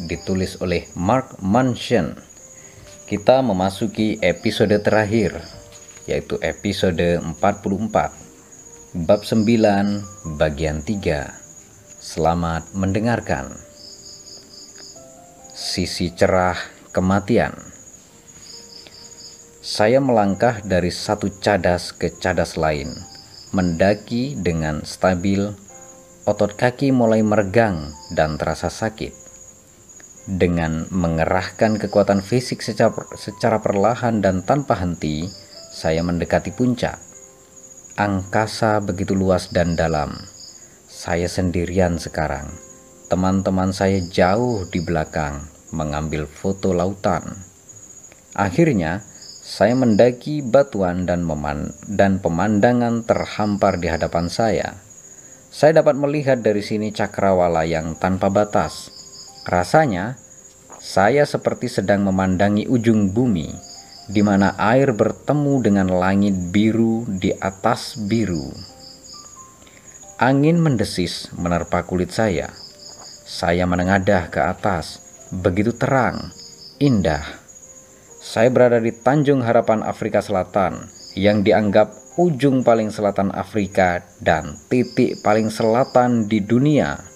ditulis oleh Mark Manson. Kita memasuki episode terakhir yaitu episode 44 bab 9 bagian 3. Selamat mendengarkan. Sisi cerah kematian. Saya melangkah dari satu cadas ke cadas lain, mendaki dengan stabil otot kaki mulai meregang dan terasa sakit. Dengan mengerahkan kekuatan fisik secara, secara perlahan dan tanpa henti, saya mendekati puncak. Angkasa begitu luas dan dalam. Saya sendirian sekarang. Teman-teman saya jauh di belakang mengambil foto lautan. Akhirnya, saya mendaki batuan dan, dan pemandangan terhampar di hadapan saya. Saya dapat melihat dari sini cakrawala yang tanpa batas. Rasanya, saya seperti sedang memandangi ujung bumi, di mana air bertemu dengan langit biru di atas biru. Angin mendesis menerpa kulit saya. Saya menengadah ke atas, begitu terang, indah. Saya berada di Tanjung Harapan Afrika Selatan yang dianggap ujung paling selatan Afrika dan titik paling selatan di dunia.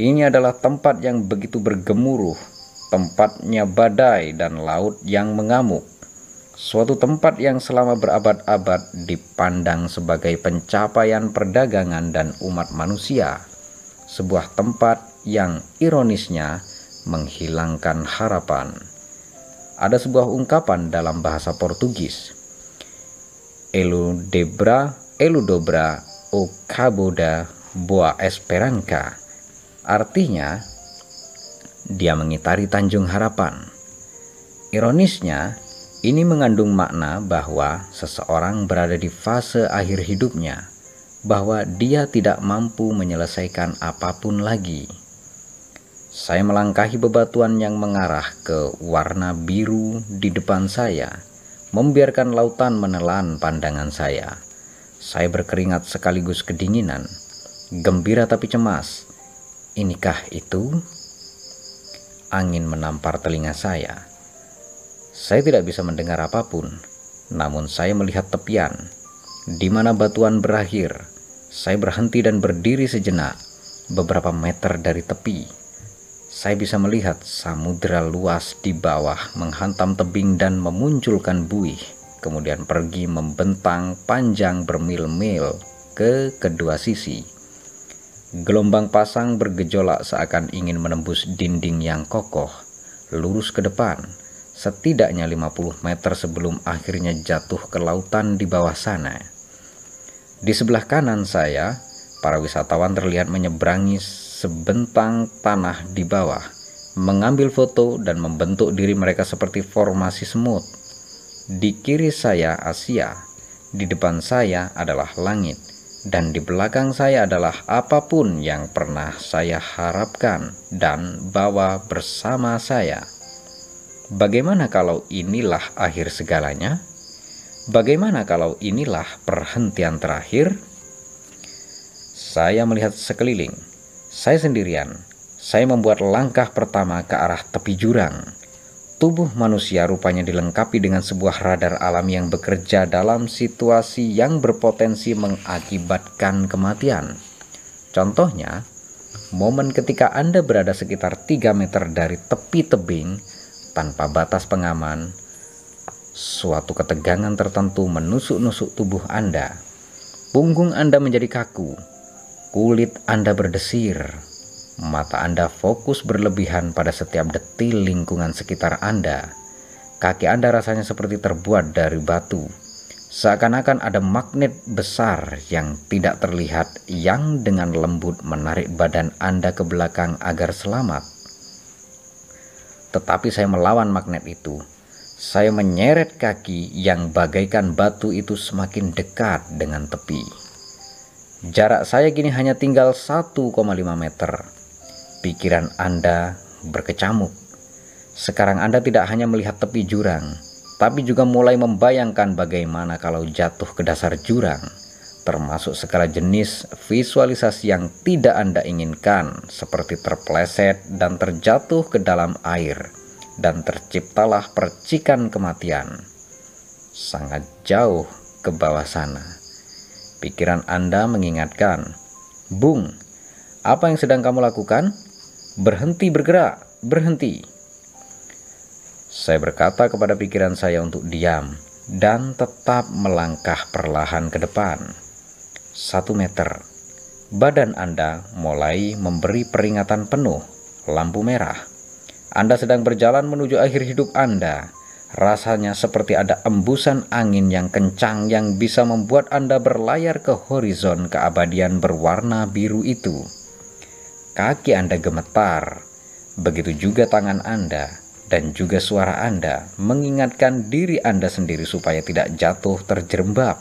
Ini adalah tempat yang begitu bergemuruh, tempatnya badai dan laut yang mengamuk. Suatu tempat yang selama berabad-abad dipandang sebagai pencapaian perdagangan dan umat manusia. Sebuah tempat yang ironisnya menghilangkan harapan. Ada sebuah ungkapan dalam bahasa Portugis Eludebra, Eludobra, o Caboda, Boa Esperanca. Artinya, dia mengitari Tanjung Harapan. Ironisnya, ini mengandung makna bahwa seseorang berada di fase akhir hidupnya, bahwa dia tidak mampu menyelesaikan apa pun lagi. Saya melangkahi bebatuan yang mengarah ke warna biru di depan saya membiarkan lautan menelan pandangan saya. Saya berkeringat sekaligus kedinginan, gembira tapi cemas. Inikah itu? Angin menampar telinga saya. Saya tidak bisa mendengar apa pun, namun saya melihat tepian, di mana batuan berakhir. Saya berhenti dan berdiri sejenak, beberapa meter dari tepi saya bisa melihat samudera luas di bawah menghantam tebing dan memunculkan buih, kemudian pergi membentang panjang bermil-mil ke kedua sisi. Gelombang pasang bergejolak seakan ingin menembus dinding yang kokoh, lurus ke depan, setidaknya 50 meter sebelum akhirnya jatuh ke lautan di bawah sana. Di sebelah kanan saya, para wisatawan terlihat menyeberangi sebentang tanah di bawah, mengambil foto dan membentuk diri mereka seperti formasi semut. Di kiri saya Asia, di depan saya adalah langit, dan di belakang saya adalah apa pun yang pernah saya harapkan dan bawa bersama saya. Bagaimana kalau inilah akhir segalanya? Bagaimana kalau inilah perhentian terakhir? Saya melihat sekeliling saya sendirian. Saya membuat langkah pertama ke arah tepi jurang. Tubuh manusia rupanya dilengkapi dengan sebuah radar alam yang bekerja dalam situasi yang berpotensi mengakibatkan kematian. Contohnya, momen ketika Anda berada sekitar 3 meter dari tepi tebing, tanpa batas pengaman, suatu ketegangan tertentu menusuk-nusuk tubuh Anda. Punggung Anda menjadi kaku, kulit Anda berdesir, mata Anda fokus berlebihan pada setiap detil lingkungan sekitar Anda. Kaki Anda rasanya seperti terbuat dari batu, seakan-akan ada magnet besar yang tidak terlihat yang dengan lembut menarik badan Anda ke belakang agar selamat. Tetapi saya melawan magnet itu saya menyeret kaki yang bagaikan batu itu semakin dekat dengan tepi. Jarak saya kini hanya tinggal 1,5 meter. Pikiran Anda berkecamuk. Sekarang Anda tidak hanya melihat tepi jurang, tapi juga mulai membayangkan bagaimana kalau jatuh ke dasar jurang, termasuk segala jenis visualisasi yang tidak Anda inginkan, seperti terpleset dan terjatuh ke dalam air dan terciptalah percikan kematian. Sangat jauh ke bawah sana. Pikiran Anda mengingatkan, Bung, apa yang sedang kamu lakukan? Berhenti bergerak, berhenti. Saya berkata kepada pikiran saya untuk diam dan tetap melangkah perlahan ke depan. Satu meter. Badan Anda mulai memberi peringatan penuh, lampu merah. Anda sedang berjalan menuju akhir hidup Anda. Rasanya seperti ada embusan angin yang kencang yang bisa membuat Anda berlayar ke horizon keabadian berwarna biru itu. Kaki Anda gemetar, begitu juga tangan Anda, dan juga suara Anda mengingatkan diri Anda sendiri supaya tidak jatuh terjerembab.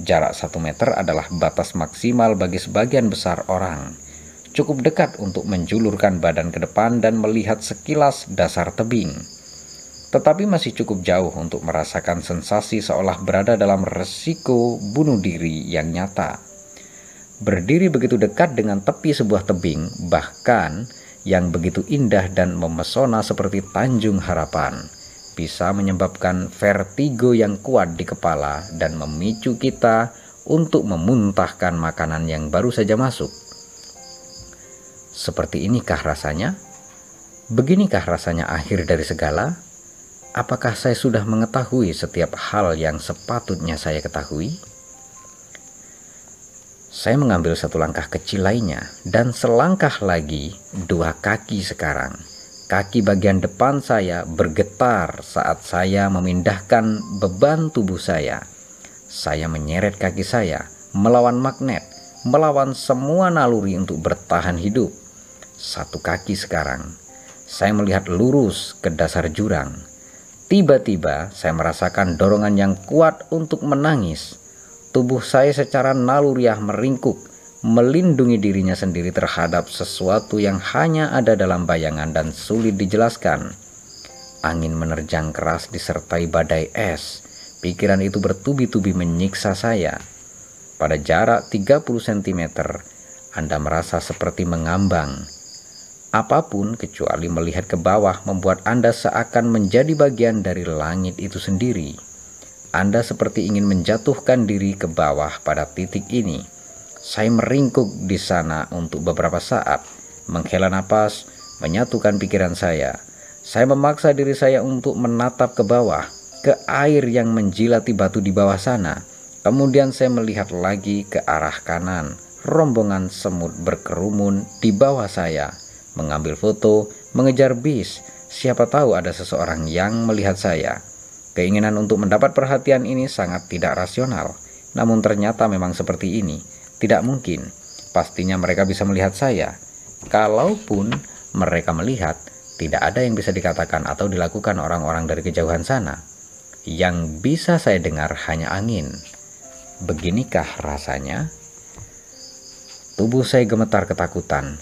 Jarak satu meter adalah batas maksimal bagi sebagian besar orang cukup dekat untuk menjulurkan badan ke depan dan melihat sekilas dasar tebing. Tetapi masih cukup jauh untuk merasakan sensasi seolah berada dalam resiko bunuh diri yang nyata. Berdiri begitu dekat dengan tepi sebuah tebing, bahkan yang begitu indah dan memesona seperti Tanjung Harapan, bisa menyebabkan vertigo yang kuat di kepala dan memicu kita untuk memuntahkan makanan yang baru saja masuk. Seperti inikah rasanya? Beginikah rasanya akhir dari segala? Apakah saya sudah mengetahui setiap hal yang sepatutnya saya ketahui? Saya mengambil satu langkah kecil lainnya, dan selangkah lagi, dua kaki sekarang. Kaki bagian depan saya bergetar saat saya memindahkan beban tubuh saya. Saya menyeret kaki saya melawan magnet, melawan semua naluri untuk bertahan hidup satu kaki sekarang. Saya melihat lurus ke dasar jurang. Tiba-tiba saya merasakan dorongan yang kuat untuk menangis. Tubuh saya secara naluriah meringkuk, melindungi dirinya sendiri terhadap sesuatu yang hanya ada dalam bayangan dan sulit dijelaskan. Angin menerjang keras disertai badai es. Pikiran itu bertubi-tubi menyiksa saya. Pada jarak 30 cm, Anda merasa seperti mengambang Apa pun kecuali melihat ke bawah membuat Anda seakan menjadi bagian dari langit itu sendiri. Anda seperti ingin menjatuhkan diri ke bawah pada titik ini. Saya meringkuk di sana untuk beberapa saat, menghela napas, menyatukan pikiran saya. Saya memaksa diri saya untuk menatap ke bawah, ke air yang menjilati batu di bawah sana. Kemudian saya melihat lagi ke arah kanan. Rombongan semut berkerumun di bawah saya mengambil foto, mengejar bis. Siapa tahu ada seseorang yang melihat saya. Keinginan untuk mendapat perhatian ini sangat tidak rasional. Namun ternyata memang seperti ini. Tidak mungkin. Pastinya mereka bisa melihat saya. Kalaupun mereka melihat, tidak ada yang bisa dikatakan atau dilakukan orang-orang dari kejauhan sana. Yang bisa saya dengar hanya angin. Beginikah rasanya? Tubuh saya gemetar ketakutan.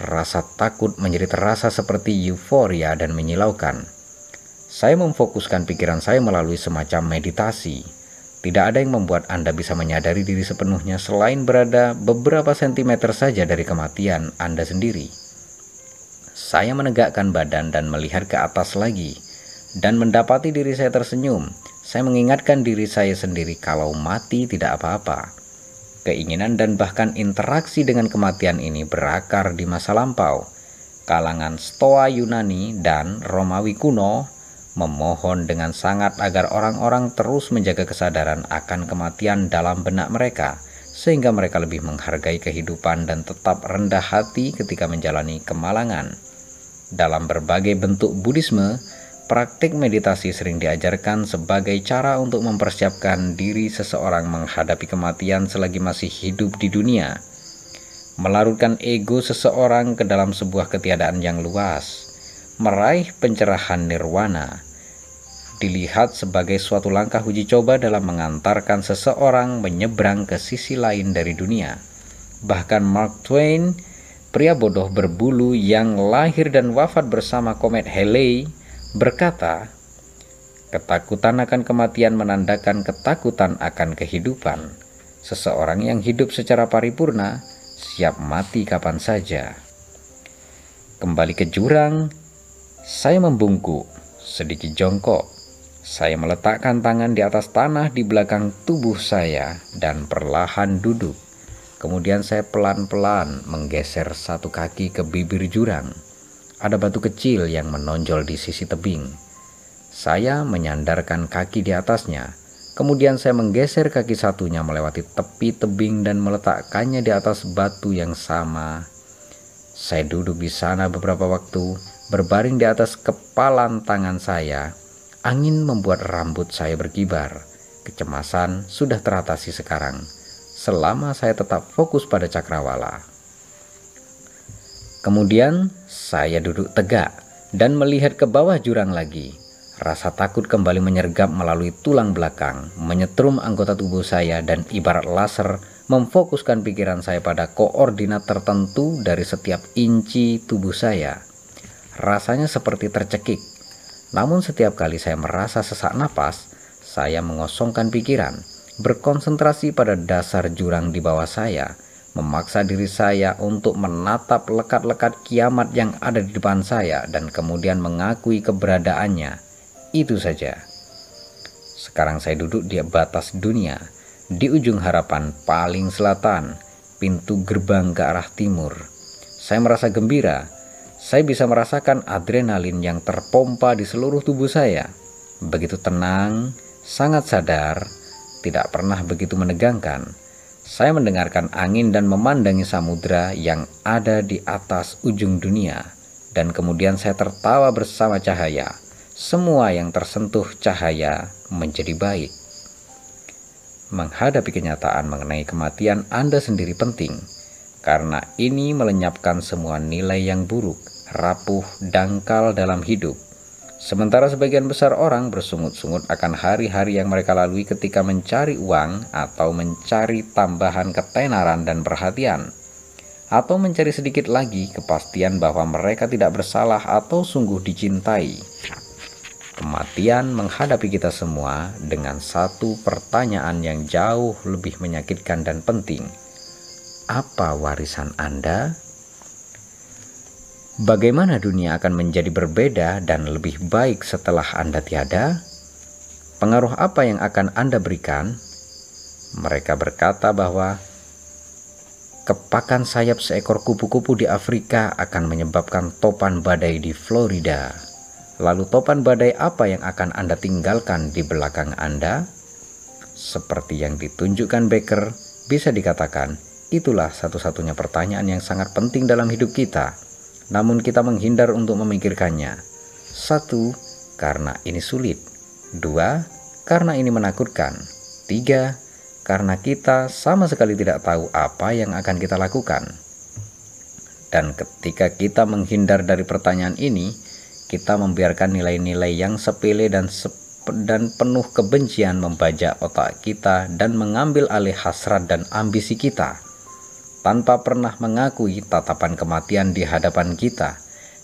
Rasa takut menjadi terasa seperti euforia dan menyilaukan. Saya memfokuskan pikiran saya melalui semacam meditasi. Tidak ada yang membuat Anda bisa menyadari diri sepenuhnya selain berada beberapa sentimeter saja dari kematian Anda sendiri. Saya menegakkan badan dan melihat ke atas lagi, dan mendapati diri saya tersenyum. Saya mengingatkan diri saya sendiri kalau mati tidak apa-apa. Keinginan dan bahkan interaksi dengan kematian ini berakar di masa lampau. kalangan Stoa Yunani dan Romawi kuno memohon dengan sangat agar orang-orang terus menjaga kesadaran akan kematian dalam benak mereka, sehingga mereka lebih menghargai kehidupan dan tetap rendah hati ketika menjalani kemalangan. Dalam berbagai bentuk Buddhisme, praktik meditasi sering diajarkan sebagai cara untuk mempersiapkan diri seseorang menghadapi kematian selagi masih hidup di dunia. Melarutkan ego seseorang ke dalam sebuah ketiadaan yang luas, meraih pencerahan nirwana dilihat sebagai suatu langkah uji coba dalam mengantarkan seseorang menyeberang ke sisi lain dari dunia. Bahkan Mark Twain, pria bodoh berbulu yang lahir dan wafat bersama komet Halley, berkata, Ketakutan akan kematian menandakan ketakutan akan kehidupan. Seseorang yang hidup secara paripurna siap mati kapan saja. Kembali ke jurang, saya membungkuk, sedikit jongkok. Saya meletakkan tangan di atas tanah di belakang tubuh saya dan perlahan duduk. Kemudian saya pelan-pelan menggeser satu kaki ke bibir jurang. Ada batu kecil yang menonjol di sisi tebing. Saya menyandarkan kaki di atasnya. Kemudian saya menggeser kaki satunya melewati tepi tebing dan meletakkannya di atas batu yang sama. Saya duduk di sana beberapa waktu Berbaring di atas kepalan tangan saya, angin membuat rambut saya berkibar. Kecemasan sudah teratasi sekarang, selama saya tetap fokus pada cakrawala. Kemudian saya duduk tegak dan melihat ke bawah jurang lagi. Rasa takut kembali menyergap melalui tulang belakang, menyetrum anggota tubuh saya dan ibarat laser memfokuskan pikiran saya pada koordinat tertentu dari setiap inci tubuh saya. Rasanya seperti tercekik. Namun setiap kali saya merasa sesak napas, saya mengosongkan pikiran, berkonsentrasi pada dasar jurang di bawah saya, memaksa diri saya untuk menatap lekat-lekat kiamat yang ada di depan saya dan kemudian mengakui keberadaannya. Itu saja. Sekarang saya duduk di batas dunia, di ujung harapan paling selatan, pintu gerbang ke arah timur. Saya merasa gembira saya bisa merasakan adrenalin yang terpompa di seluruh tubuh saya. Begitu tenang, sangat sadar, tidak pernah begitu menegangkan. Saya mendengarkan angin dan memandangi samudera yang ada di atas ujung dunia, dan kemudian saya tertawa bersama cahaya. Semua yang tersentuh cahaya menjadi baik. Menghadapi kenyataan mengenai kematian Anda sendiri penting, karena ini melenyapkan semua nilai yang buruk rapuh, dangkal dalam hidup. Sementara sebagian besar orang bersungut-sungut akan hari-hari yang mereka lalui ketika mencari uang atau mencari tambahan ketenaran dan perhatian, atau mencari sedikit lagi kepastian bahwa mereka tidak bersalah atau sungguh dicintai. Kematian menghadapi kita semua dengan satu pertanyaan yang jauh lebih menyakitkan dan penting. Apa warisan Anda? Bagaimana dunia akan menjadi berbeda dan lebih baik setelah Anda tiada? Pengaruh apa yang akan Anda berikan? Mereka berkata bahwa kepakan sayap seekor kupu-kupu di Afrika akan menyebabkan topan badai di Florida. Lalu topan badai apa yang akan Anda tinggalkan di belakang Anda? Seperti yang ditunjukkan Baker, bisa dikatakan itulah satu-satunya pertanyaan yang sangat penting dalam hidup kita namun kita menghindar untuk memikirkannya. Satu, karena ini sulit. Dua, karena ini menakutkan. Tiga, karena kita sama sekali tidak tahu apa yang akan kita lakukan. Dan ketika kita menghindar dari pertanyaan ini, kita membiarkan nilai-nilai yang sepele dan sep dan penuh kebencian membajak otak kita dan mengambil alih hasrat dan ambisi kita tanpa pernah mengakui tatapan kematian di hadapan kita.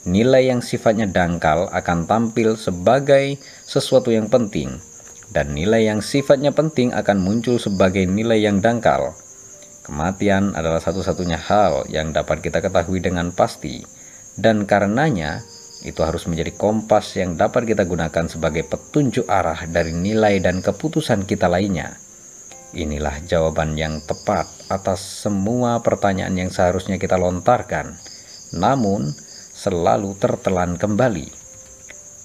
Nilai yang sifatnya dangkal akan tampil sebagai sesuatu yang penting, dan nilai yang sifatnya penting akan muncul sebagai nilai yang dangkal. Kematian adalah satu-satunya hal yang dapat kita ketahui dengan pasti, dan karenanya itu harus menjadi kompas yang dapat kita gunakan sebagai petunjuk arah dari nilai dan keputusan kita lainnya. Inilah jawaban yang tepat atas semua pertanyaan yang seharusnya kita lontarkan. Namun, selalu tertelan kembali.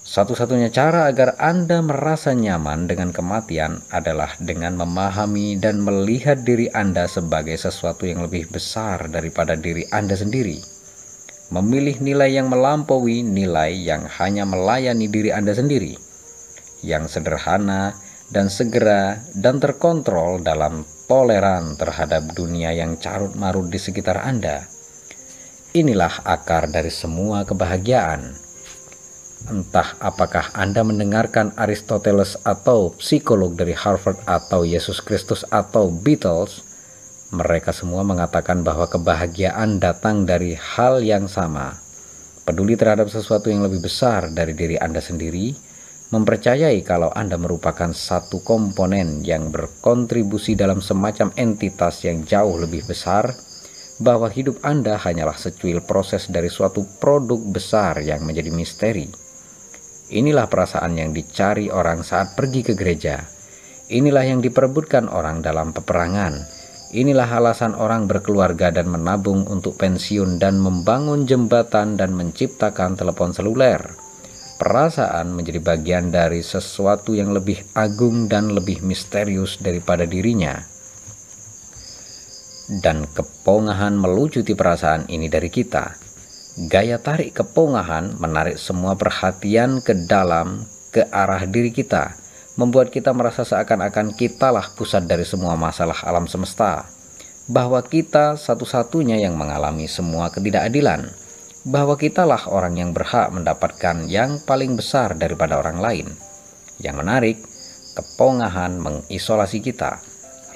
Satu-satunya cara agar Anda merasa nyaman dengan kematian adalah dengan memahami dan melihat diri Anda sebagai sesuatu yang lebih besar daripada diri Anda sendiri. Memilih nilai yang melampaui nilai yang hanya melayani diri Anda sendiri, yang sederhana dan segera dan terkontrol dalam toleran terhadap dunia yang carut marut di sekitar Anda. Inilah akar dari semua kebahagiaan Entah apakah Anda mendengarkan Aristoteles atau psikolog dari Harvard atau Yesus Kristus atau Beatles, mereka semua mengatakan bahwa kebahagiaan datang dari hal yang sama. Peduli terhadap sesuatu yang lebih besar dari diri Anda sendiri, mempercayai kalau Anda merupakan satu komponen yang berkontribusi dalam semacam entitas yang jauh lebih besar, bahwa hidup Anda hanyalah secuil proses dari suatu produk besar yang menjadi misteri. Inilah perasaan yang dicari orang saat pergi ke gereja. Inilah yang diperebutkan orang dalam peperangan. Inilah alasan orang berkeluarga dan menabung untuk pensiun dan membangun jembatan dan menciptakan telepon seluler. Perasaan menjadi bagian dari sesuatu yang lebih agung dan lebih misterius daripada dirinya. Dan kepongahan melucuti perasaan ini dari kita. Gaya tarik kepongahan menarik semua perhatian ke dalam, ke arah diri kita, membuat kita merasa seakan-akan kitalah pusat dari semua masalah alam semesta, bahwa kita satu-satunya yang mengalami semua ketidakadilan, bahwa kitalah orang yang berhak mendapatkan yang paling besar daripada orang lain. Yang menarik, kepongahan mengisolasi kita,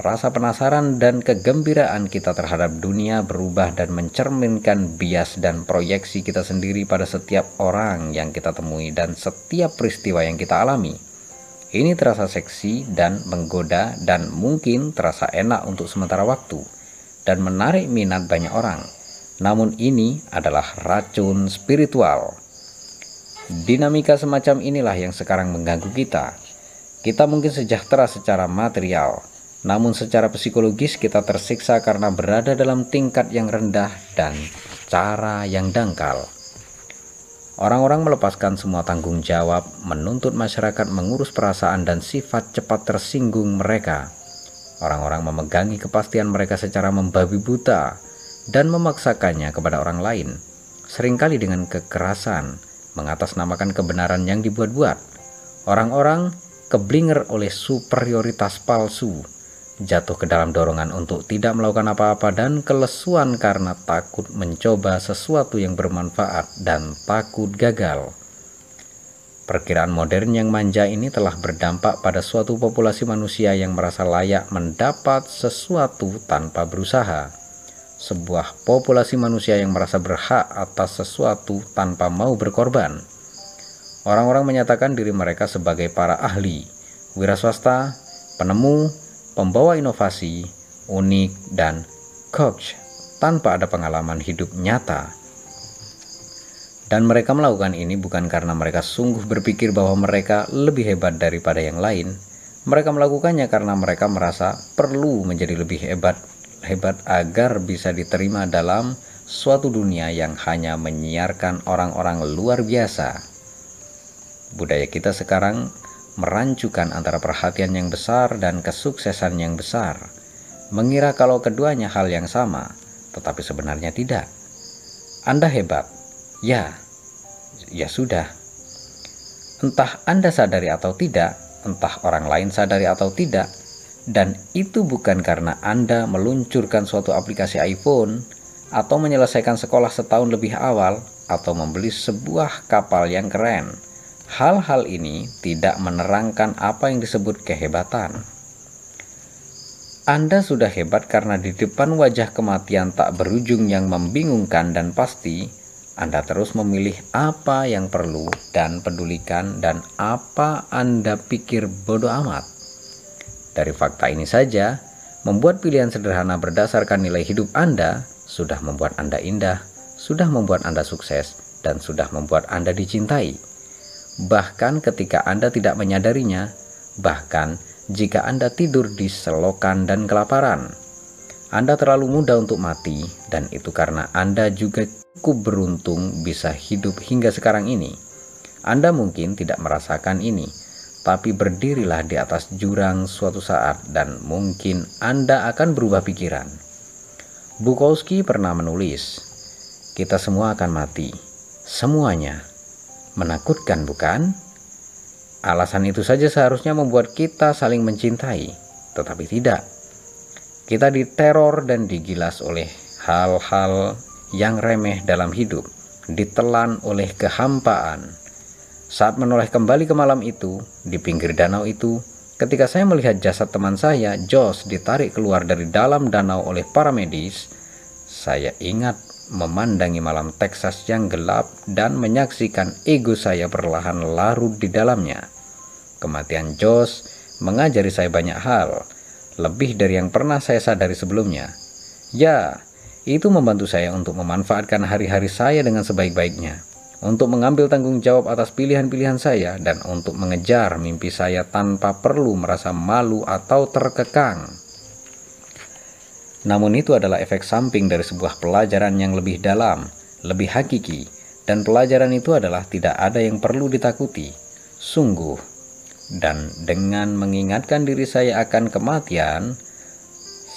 Rasa penasaran dan kegembiraan kita terhadap dunia berubah dan mencerminkan bias dan proyeksi kita sendiri pada setiap orang yang kita temui dan setiap peristiwa yang kita alami. Ini terasa seksi dan menggoda dan mungkin terasa enak untuk sementara waktu dan menarik minat banyak orang. Namun ini adalah racun spiritual. Dinamika semacam inilah yang sekarang mengganggu kita. Kita mungkin sejahtera secara material, namun secara psikologis kita tersiksa karena berada dalam tingkat yang rendah dan cara yang dangkal. Orang-orang melepaskan semua tanggung jawab, menuntut masyarakat mengurus perasaan dan sifat cepat tersinggung mereka. Orang-orang memegangi kepastian mereka secara membabi buta dan memaksakannya kepada orang lain, sering kali dengan kekerasan, mengatasnamakan kebenaran yang dibuat-buat. Orang-orang keblinger oleh superioritas palsu jatuh ke dalam dorongan untuk tidak melakukan apa-apa dan kelesuan karena takut mencoba sesuatu yang bermanfaat dan takut gagal. Perkiraan modern yang manja ini telah berdampak pada suatu populasi manusia yang merasa layak mendapat sesuatu tanpa berusaha. Sebuah populasi manusia yang merasa berhak atas sesuatu tanpa mau berkorban. Orang-orang menyatakan diri mereka sebagai para ahli, wira swasta, penemu, pembawa inovasi, unik, dan coach tanpa ada pengalaman hidup nyata. Dan mereka melakukan ini bukan karena mereka sungguh berpikir bahwa mereka lebih hebat daripada yang lain. Mereka melakukannya karena mereka merasa perlu menjadi lebih hebat hebat agar bisa diterima dalam suatu dunia yang hanya menyiarkan orang-orang luar biasa. Budaya kita sekarang merancukan antara perhatian yang besar dan kesuksesan yang besar, mengira kalau keduanya hal yang sama, tetapi sebenarnya tidak. Anda hebat, ya, ya sudah. Entah Anda sadari atau tidak, entah orang lain sadari atau tidak, dan itu bukan karena Anda meluncurkan suatu aplikasi iPhone atau menyelesaikan sekolah setahun lebih awal atau membeli sebuah kapal yang keren Hal-hal ini tidak menerangkan apa yang disebut kehebatan. Anda sudah hebat karena di depan wajah kematian tak berujung yang membingungkan dan pasti, Anda terus memilih apa yang perlu dan pedulikan dan apa Anda pikir bodoh amat. Dari fakta ini saja, membuat pilihan sederhana berdasarkan nilai hidup Anda sudah membuat Anda indah, sudah membuat Anda sukses, dan sudah membuat Anda dicintai bahkan ketika Anda tidak menyadarinya, bahkan jika Anda tidur di selokan dan kelaparan. Anda terlalu muda untuk mati, dan itu karena Anda juga cukup beruntung bisa hidup hingga sekarang ini. Anda mungkin tidak merasakan ini, tapi berdirilah di atas jurang suatu saat dan mungkin Anda akan berubah pikiran. Bukowski pernah menulis, "Kita semua akan mati, semuanya." Menakutkan, bukan? Alasan itu saja seharusnya membuat kita saling mencintai, tetapi tidak. Kita diteror dan digilas oleh hal-hal yang remeh dalam hidup, ditelan oleh kehampaan. Saat menoleh kembali ke malam itu, di pinggir danau itu, ketika saya melihat jasad teman saya, Josh, ditarik keluar dari dalam danau oleh para medis, saya ingat memandangi malam Texas yang gelap dan menyaksikan ego saya perlahan larut di dalamnya. Kematian Josh mengajari saya banyak hal, lebih dari yang pernah saya sadari sebelumnya. Ya, itu membantu saya untuk memanfaatkan hari-hari saya dengan sebaik-baiknya, untuk mengambil tanggung jawab atas pilihan-pilihan saya, dan untuk mengejar mimpi saya tanpa perlu merasa malu atau terkekang. Namun itu adalah efek samping dari sebuah pelajaran yang lebih dalam, lebih hakiki, dan pelajaran itu adalah tidak ada yang perlu ditakuti. Sungguh, dan dengan mengingatkan diri saya akan kematian,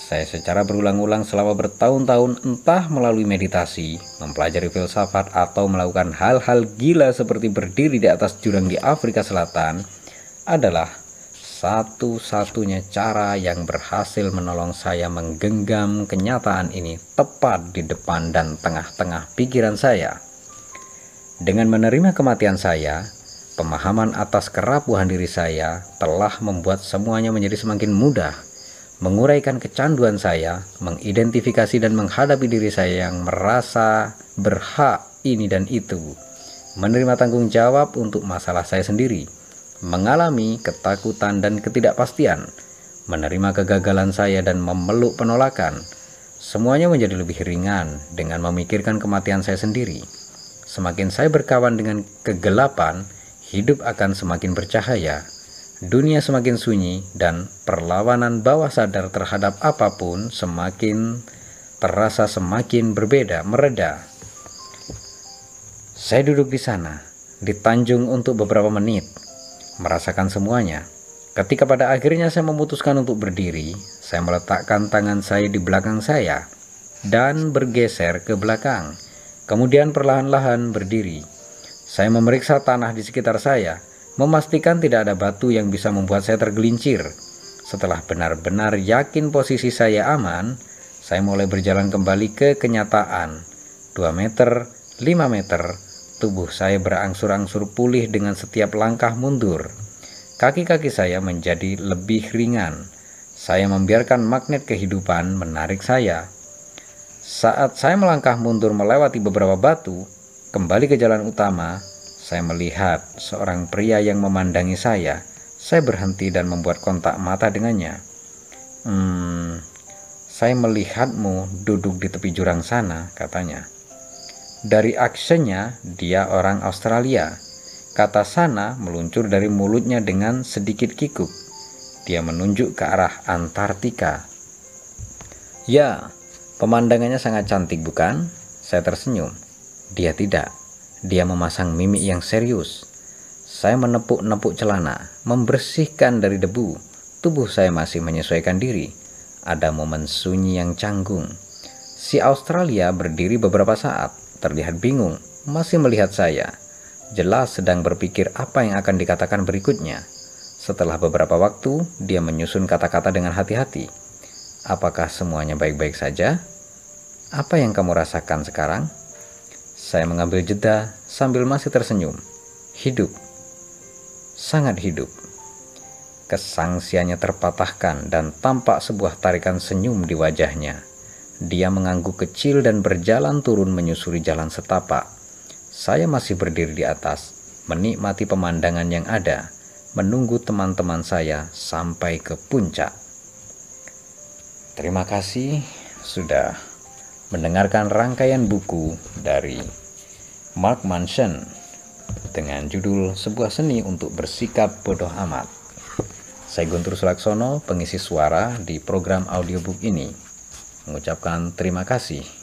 saya secara berulang-ulang selama bertahun-tahun entah melalui meditasi, mempelajari filsafat, atau melakukan hal-hal gila seperti berdiri di atas jurang di Afrika Selatan adalah satu-satunya cara yang berhasil menolong saya menggenggam kenyataan ini tepat di depan dan tengah-tengah pikiran saya. Dengan menerima kematian saya, pemahaman atas kerapuhan diri saya telah membuat semuanya menjadi semakin mudah, menguraikan kecanduan saya, mengidentifikasi dan menghadapi diri saya yang merasa berhak ini dan itu, menerima tanggung jawab untuk masalah saya sendiri mengalami ketakutan dan ketidakpastian, menerima kegagalan saya dan memeluk penolakan. Semuanya menjadi lebih ringan dengan memikirkan kematian saya sendiri. Semakin saya berkawan dengan kegelapan, hidup akan semakin bercahaya. Dunia semakin sunyi dan perlawanan bawah sadar terhadap apa pun semakin terasa semakin berbeda, mereda. Saya duduk di sana, di Tanjung untuk beberapa menit, merasakan semuanya. Ketika pada akhirnya saya memutuskan untuk berdiri, saya meletakkan tangan saya di belakang saya dan bergeser ke belakang. Kemudian perlahan-lahan berdiri. Saya memeriksa tanah di sekitar saya, memastikan tidak ada batu yang bisa membuat saya tergelincir. Setelah benar-benar yakin posisi saya aman, saya mulai berjalan kembali ke kenyataan. 2 meter, 5 meter, Tubuh saya berangsur-angsur pulih dengan setiap langkah mundur. Kaki-kaki saya menjadi lebih ringan. Saya membiarkan magnet kehidupan menarik saya. Saat saya melangkah mundur melewati beberapa batu, kembali ke jalan utama, saya melihat seorang pria yang memandangi saya. Saya berhenti dan membuat kontak mata dengannya. Hmm, saya melihatmu duduk di tepi jurang sana, katanya. Dari aksennya, dia orang Australia. Kata sana meluncur dari mulutnya dengan sedikit kikuk. Dia menunjuk ke arah Antartika. Ya, pemandangannya sangat cantik bukan? Saya tersenyum. Dia tidak. Dia memasang mimik yang serius. Saya menepuk-nepuk celana, membersihkan dari debu. Tubuh saya masih menyesuaikan diri. Ada momen sunyi yang canggung. Si Australia berdiri beberapa saat, terlihat bingung, masih melihat saya. Jelas sedang berpikir apa yang akan dikatakan berikutnya. Setelah beberapa waktu, dia menyusun kata-kata dengan hati-hati. Apakah semuanya baik-baik saja? Apa yang kamu rasakan sekarang? Saya mengambil jeda sambil masih tersenyum. Hidup. Sangat hidup. Kesangsiannya terpatahkan dan tampak sebuah tarikan senyum di wajahnya. Dia mengangguk kecil dan berjalan turun menyusuri jalan setapak. Saya masih berdiri di atas, menikmati pemandangan yang ada, menunggu teman-teman saya sampai ke puncak. Terima kasih sudah mendengarkan rangkaian buku dari Mark Manson dengan judul Sebuah Seni untuk Bersikap Bodoh Amat. Saya Guntur Sulaksono, pengisi suara di program audiobook ini mengucapkan terima kasih